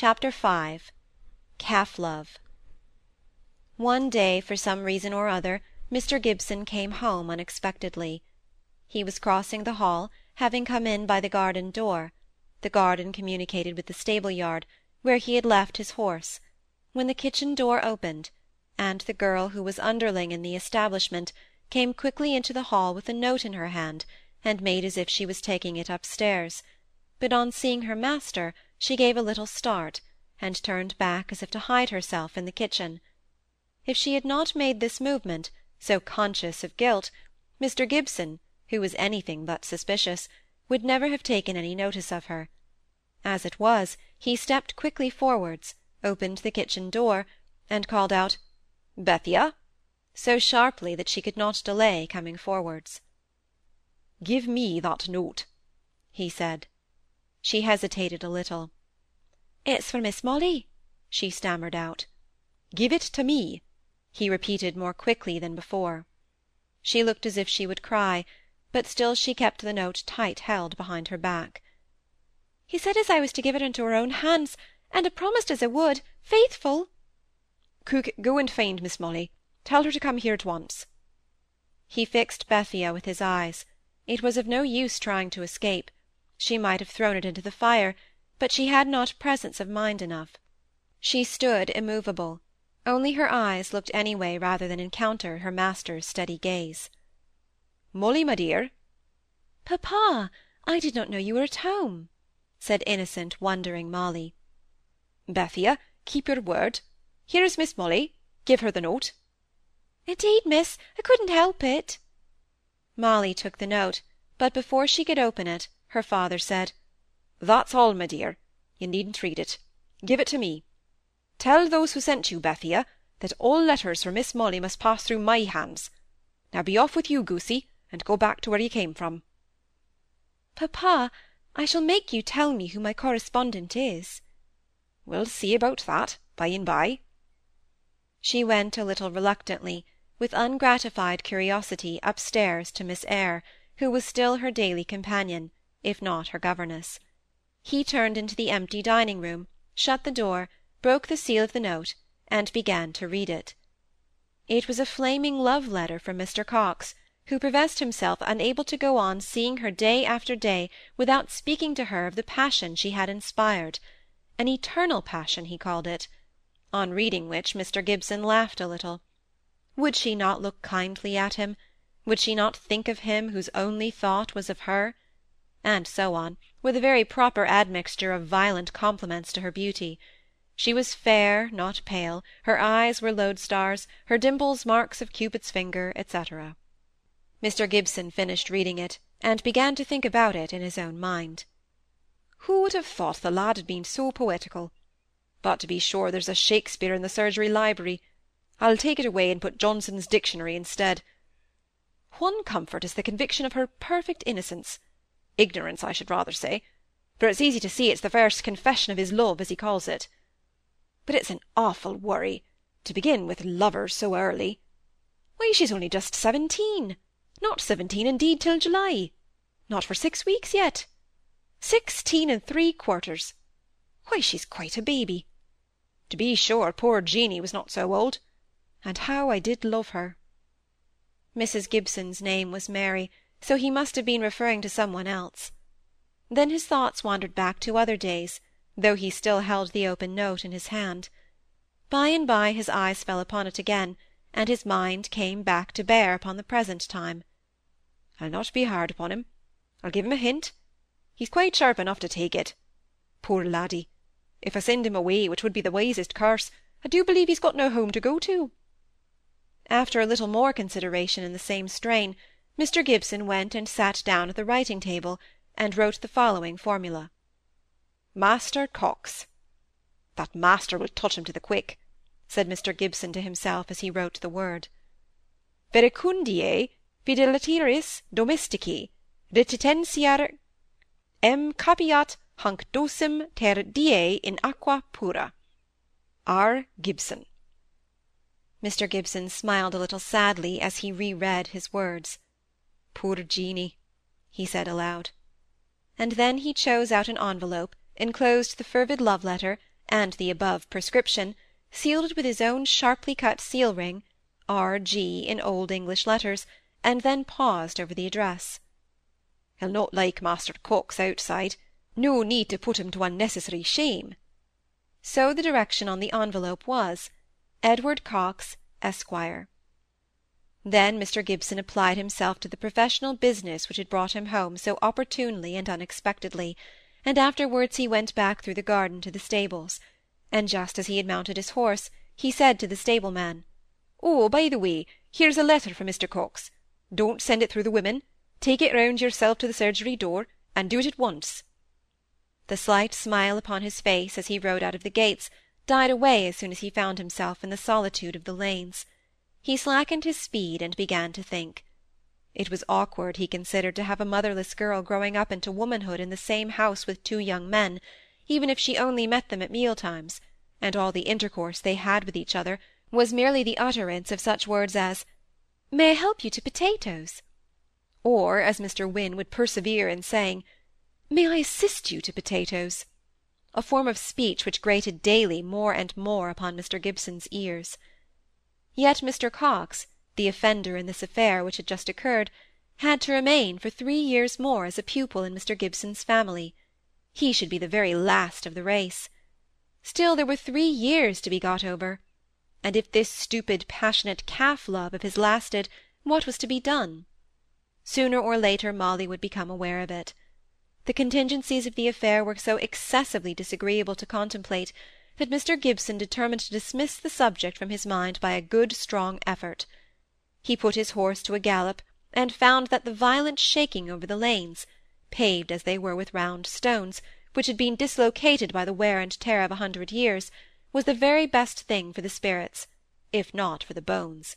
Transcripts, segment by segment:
Chapter V Calf Love One day, for some reason or other, Mr. Gibson came home unexpectedly. He was crossing the hall, having come in by the garden door the garden communicated with the stable yard, where he had left his horse, when the kitchen door opened, and the girl who was underling in the establishment came quickly into the hall with a note in her hand, and made as if she was taking it upstairs but on seeing her master she gave a little start, and turned back as if to hide herself in the kitchen. If she had not made this movement, so conscious of guilt, Mr. Gibson, who was anything but suspicious, would never have taken any notice of her. As it was, he stepped quickly forwards, opened the kitchen door, and called out bethia so sharply that she could not delay coming forwards. Give me that note, he said. She hesitated a little. It's for Miss Molly, she stammered out. Give it to me, he repeated more quickly than before. She looked as if she would cry, but still she kept the note tight held behind her back. He said as I was to give it into her own hands, and a promised as I would, faithful. Cook, go and find Miss Molly. Tell her to come here at once. He fixed Bethia with his eyes. It was of no use trying to escape. She might have thrown it into the fire, but she had not presence of mind enough. She stood immovable; only her eyes looked any way rather than encounter her master's steady gaze. "Molly, my dear!" "Papa, I did not know you were at home," said innocent, wondering Molly. "Bethia, keep your word. Here is Miss Molly. Give her the note." "Indeed, miss, I couldn't help it." Molly took the note, but before she could open it her father said, "That's all, my dear. You needn't read it. Give it to me. Tell those who sent you, Bethia, that all letters for Miss Molly must pass through my hands. Now be off with you, goosey, and go back to where you came from." "Papa, I shall make you tell me who my correspondent is." "We'll see about that, by and by." She went a little reluctantly, with ungratified curiosity, upstairs to Miss Eyre, who was still her daily companion if not her governess. He turned into the empty dining-room, shut the door, broke the seal of the note, and began to read it. It was a flaming love-letter from Mr. Coxe, who professed himself unable to go on seeing her day after day without speaking to her of the passion she had inspired an eternal passion, he called it; on reading which Mr. Gibson laughed a little. Would she not look kindly at him? Would she not think of him whose only thought was of her? And so on, with a very proper admixture of violent compliments to her beauty. She was fair, not pale, her eyes were lodestars, her dimples marks of Cupid's finger, etc. Mr. Gibson finished reading it, and began to think about it in his own mind. Who would have thought the lad had been so poetical? But to be sure there's a Shakespeare in the surgery library. I'll take it away and put Johnson's dictionary instead. One comfort is the conviction of her perfect innocence ignorance, I should rather say, for it's easy to see it's the first confession of his love, as he calls it. But it's an awful worry, to begin with lovers so early. Why, she's only just seventeen, not seventeen indeed till July, not for six weeks yet. Sixteen and three quarters. Why, she's quite a baby. To be sure, poor Jeanie was not so old. And how I did love her! Mrs. Gibson's name was Mary, so he must have been referring to some one else. Then his thoughts wandered back to other days, though he still held the open note in his hand. By and by his eyes fell upon it again, and his mind came back to bear upon the present time. I'll not be hard upon him. I'll give him a hint. He's quite sharp enough to take it. Poor laddie! If I send him away, which would be the wisest course, I do believe he's got no home to go to. After a little more consideration in the same strain, Mr. Gibson went and sat down at the writing-table, and wrote the following formula: Master Coxe. That master will touch him to the quick, said Mr. Gibson to himself as he wrote the word. Verecundiae fidelitaris domestici retitentiar em capiat hanc docem ter die in aqua pura. R. Gibson. Mr. Gibson smiled a little sadly as he re-read his words. Poor Jeanie, he said aloud. And then he chose out an envelope, enclosed the fervid love-letter, and the above prescription, sealed it with his own sharply cut seal ring, R. G. in old English letters, and then paused over the address. He'll not like Master Coxe outside. No need to put him to unnecessary shame. So the direction on the envelope was, Edward Coxe, Esquire. Then Mr. Gibson applied himself to the professional business which had brought him home so opportunely and unexpectedly, and afterwards he went back through the garden to the stables, and just as he had mounted his horse, he said to the stable-man, "Oh, by the way, here's a letter from Mr. Coxe. Don't send it through the women. Take it round yourself to the surgery door, and do it at once." The slight smile upon his face as he rode out of the gates died away as soon as he found himself in the solitude of the lanes. He slackened his speed and began to think. It was awkward, he considered, to have a motherless girl growing up into womanhood in the same house with two young men, even if she only met them at meal-times, and all the intercourse they had with each other was merely the utterance of such words as "May I help you to potatoes?" or as Mr. Wynne would persevere in saying, "May I assist you to potatoes?" a form of speech which grated daily more and more upon Mr. Gibson's ears. Yet Mr. Coxe, the offender in this affair which had just occurred, had to remain for three years more as a pupil in Mr. Gibson's family. He should be the very last of the race. Still there were three years to be got over. And if this stupid passionate calf-love of his lasted, what was to be done? Sooner or later Molly would become aware of it. The contingencies of the affair were so excessively disagreeable to contemplate that Mr. Gibson determined to dismiss the subject from his mind by a good strong effort. He put his horse to a gallop, and found that the violent shaking over the lanes, paved as they were with round stones, which had been dislocated by the wear and tear of a hundred years, was the very best thing for the spirits, if not for the bones.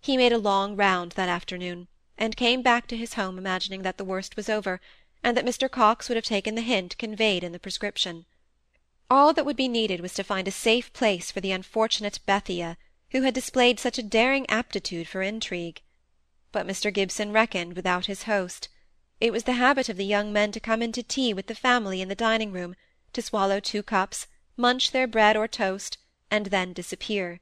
He made a long round that afternoon, and came back to his home imagining that the worst was over, and that Mr. Coxe would have taken the hint conveyed in the prescription. All that would be needed was to find a safe place for the unfortunate Bethia, who had displayed such a daring aptitude for intrigue. But Mr. Gibson reckoned without his host. It was the habit of the young men to come in to tea with the family in the dining-room, to swallow two cups, munch their bread or toast, and then disappear.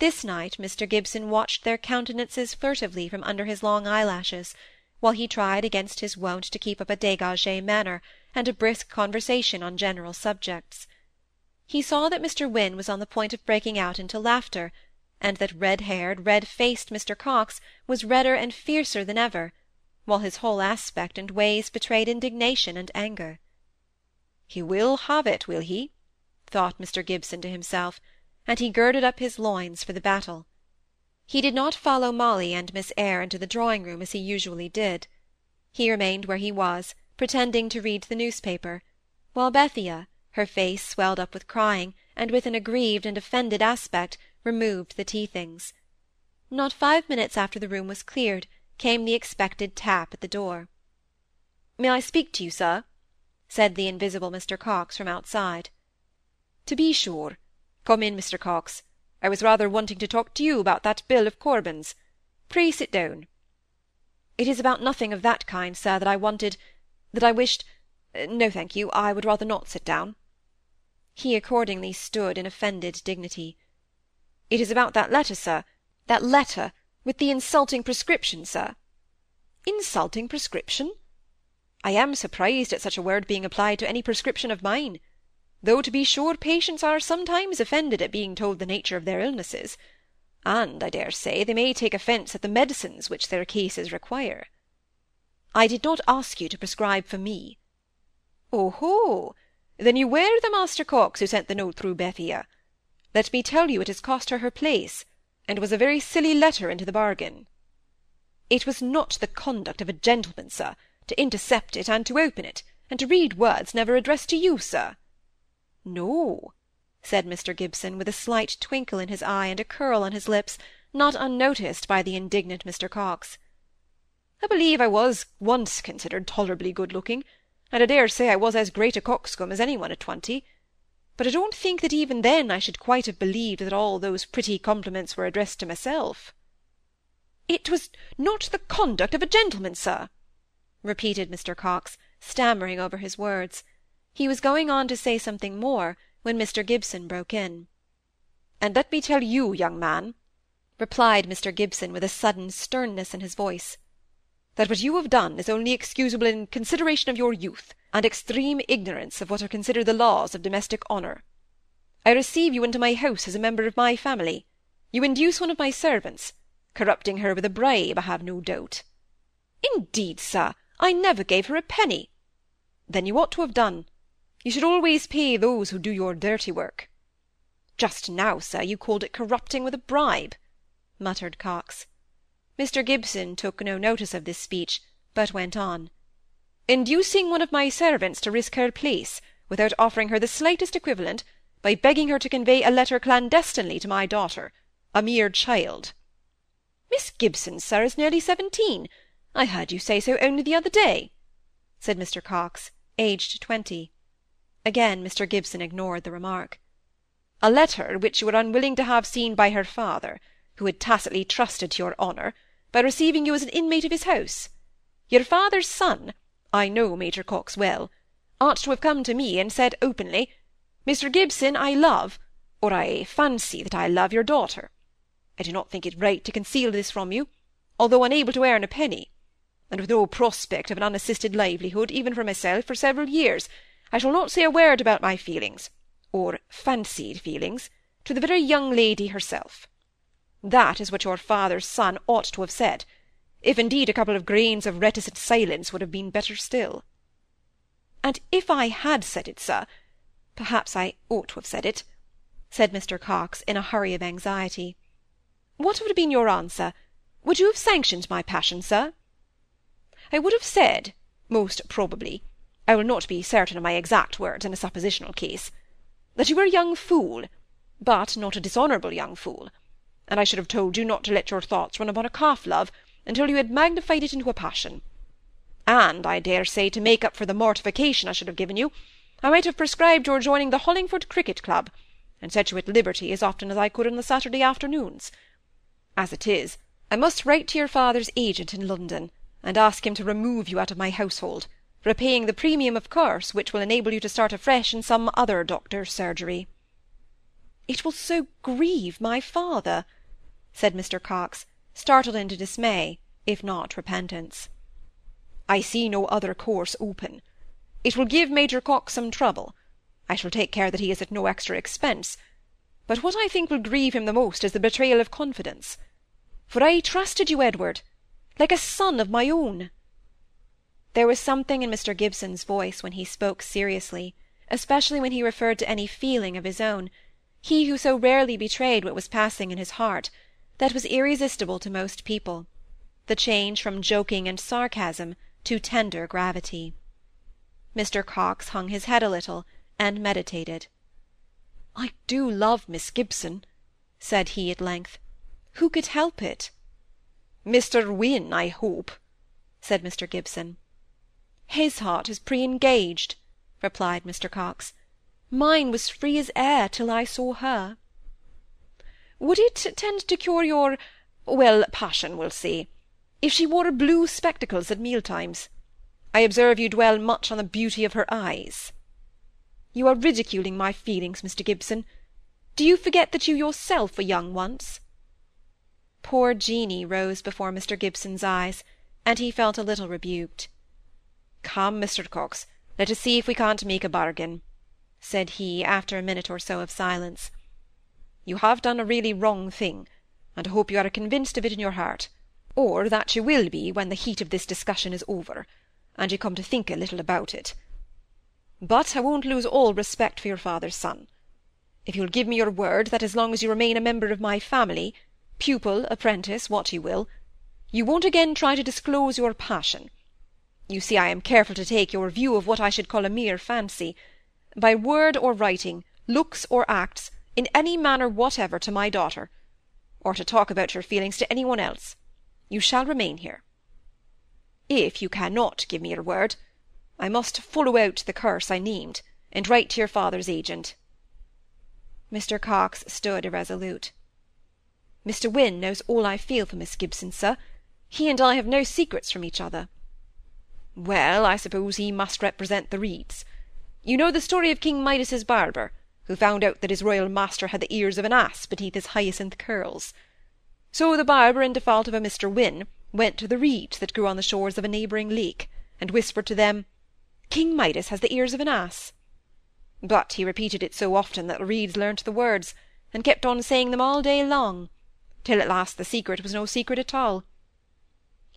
This night Mr. Gibson watched their countenances furtively from under his long eyelashes, while he tried against his wont to keep up a dégagé manner, and a brisk conversation on general subjects. He saw that Mr. Wynne was on the point of breaking out into laughter, and that red-haired, red-faced Mr. Coxe was redder and fiercer than ever, while his whole aspect and ways betrayed indignation and anger. He will have it, will he? thought Mr. Gibson to himself, and he girded up his loins for the battle. He did not follow Molly and Miss Eyre into the drawing-room as he usually did. He remained where he was, pretending to read the newspaper, while Bethia, her face swelled up with crying, and with an aggrieved and offended aspect, removed the tea-things. Not five minutes after the room was cleared, came the expected tap at the door. "May I speak to you, sir?" said the invisible Mr. Coxe from outside. To be sure. Come in, Mr. Coxe. I was rather wanting to talk to you about that bill of Corbyn's. Pray sit down. It is about nothing of that kind, sir, that I wanted that I wished uh, no, thank you, I would rather not sit down. He accordingly stood in offended dignity. It is about that letter, sir, that letter with the insulting prescription, sir. Insulting prescription? I am surprised at such a word being applied to any prescription of mine though to be sure patients are sometimes offended at being told the nature of their illnesses, and I dare say they may take offence at the medicines which their cases require. I did not ask you to prescribe for me. Oho! Then you were the Master Coxe who sent the note through Bethia. Let me tell you it has cost her her place, and was a very silly letter into the bargain. It was not the conduct of a gentleman, sir, to intercept it and to open it, and to read words never addressed to you, sir. No, said Mr. Gibson, with a slight twinkle in his eye and a curl on his lips, not unnoticed by the indignant Mr. Coxe. I believe I was once considered tolerably good-looking, and I dare say I was as great a coxcomb as any one at twenty. But I don't think that even then I should quite have believed that all those pretty compliments were addressed to myself. It was not the conduct of a gentleman, sir, repeated Mr. Coxe, stammering over his words. He was going on to say something more, when Mr Gibson broke in. And let me tell you, young man, replied Mr Gibson, with a sudden sternness in his voice, that what you have done is only excusable in consideration of your youth, and extreme ignorance of what are considered the laws of domestic honour. I receive you into my house as a member of my family. You induce one of my servants, corrupting her with a bribe, I have no doubt. Indeed, sir, I never gave her a penny. Then you ought to have done. You should always pay those who do your dirty work. Just now, sir, you called it corrupting with a bribe, muttered Coxe. Mr Gibson took no notice of this speech, but went on. Inducing one of my servants to risk her place, without offering her the slightest equivalent, by begging her to convey a letter clandestinely to my daughter, a mere child. Miss Gibson, sir, is nearly seventeen. I heard you say so only the other day, said Mr Coxe, aged twenty. Again Mr Gibson ignored the remark. A letter which you were unwilling to have seen by her father, who had tacitly trusted to your honour, by receiving you as an inmate of his house. Your father's son, I know Major Coxe well, ought to have come to me and said openly, Mr Gibson, I love, or I fancy that I love your daughter. I do not think it right to conceal this from you, although unable to earn a penny, and with no prospect of an unassisted livelihood, even for myself, for several years, I shall not say a word about my feelings, or fancied feelings, to the very young lady herself. That is what your father's son ought to have said, if indeed a couple of grains of reticent silence would have been better still. And if I had said it, sir, perhaps I ought to have said it, said Mr Coxe, in a hurry of anxiety. What would have been your answer? Would you have sanctioned my passion, sir? I would have said, most probably, I will not be certain of my exact words in a suppositional case, that you were a young fool, but not a dishonourable young fool, and I should have told you not to let your thoughts run upon a calf-love until you had magnified it into a passion. And, I dare say, to make up for the mortification I should have given you, I might have prescribed your joining the Hollingford Cricket Club, and set you at liberty as often as I could on the Saturday afternoons. As it is, I must write to your father's agent in London, and ask him to remove you out of my household, repaying the premium, of course, which will enable you to start afresh in some other doctor's surgery. It will so grieve my father, said Mr Coxe, startled into dismay, if not repentance. I see no other course open. It will give Major Coxe some trouble. I shall take care that he is at no extra expense, but what I think will grieve him the most is the betrayal of confidence. For I trusted you, Edward, like a son of my own. There was something in Mr Gibson's voice when he spoke seriously, especially when he referred to any feeling of his own, he who so rarely betrayed what was passing in his heart, that was irresistible to most people, the change from joking and sarcasm to tender gravity. Mr Coxe hung his head a little, and meditated. I do love Miss Gibson, said he at length. Who could help it? Mr Wynne, I hope, said Mr Gibson. His heart is pre-engaged, replied Mr Coxe. Mine was free as air till I saw her. Would it tend to cure your, well, passion, we'll say, if she wore blue spectacles at meal-times? I observe you dwell much on the beauty of her eyes. You are ridiculing my feelings, Mr Gibson. Do you forget that you yourself were young once? Poor Jeanie rose before Mr Gibson's eyes, and he felt a little rebuked. Come, Mr Coxe, let us see if we can't make a bargain, said he, after a minute or so of silence. You have done a really wrong thing, and I hope you are convinced of it in your heart, or that you will be when the heat of this discussion is over, and you come to think a little about it. But I won't lose all respect for your father's son. If you'll give me your word that as long as you remain a member of my family, pupil, apprentice, what you will, you won't again try to disclose your passion. You see I am careful to take your view of what I should call a mere fancy, by word or writing, looks or acts, in any manner whatever to my daughter, or to talk about your feelings to any one else. You shall remain here. If you cannot give me your word, I must follow out the curse I named, and write to your father's agent. Mr Coxe stood irresolute. Mr Wynne knows all I feel for Miss Gibson, sir. He and I have no secrets from each other. Well, I suppose he must represent the Reeds. You know the story of King Midas's barber, who found out that his royal master had the ears of an ass beneath his hyacinth curls. So the barber, in default of a Mr. Wynne, went to the reeds that grew on the shores of a neighbouring lake, and whispered to them, King Midas has the ears of an ass. But he repeated it so often that the reeds learnt the words, and kept on saying them all day long, till at last the secret was no secret at all.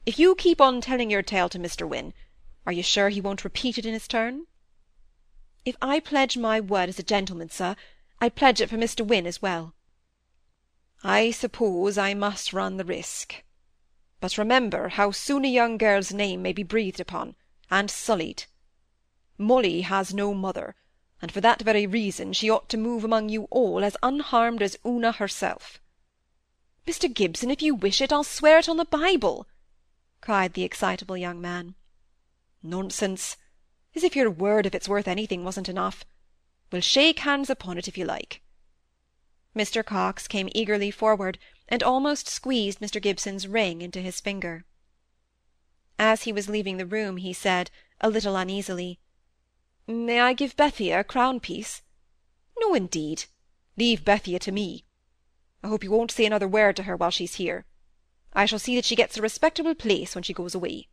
If you keep on telling your tale to Mr. Wynne, are you sure he won't repeat it in his turn? If I pledge my word as a gentleman, sir, I pledge it for Mr. Wynne as well. I suppose I must run the risk. But remember how soon a young girl's name may be breathed upon, and sullied. Molly has no mother, and for that very reason she ought to move among you all as unharmed as Una herself. Mr. Gibson, if you wish it, I'll swear it on the Bible, cried the excitable young man. Nonsense! As if your word, if it's worth anything, wasn't enough. We'll shake hands upon it, if you like. Mr. Coxe came eagerly forward, and almost squeezed Mr. Gibson's ring into his finger. As he was leaving the room, he said, a little uneasily, May I give Bethia a crown piece? No, indeed. Leave Bethia to me. I hope you won't say another word to her while she's here. I shall see that she gets a respectable place when she goes away.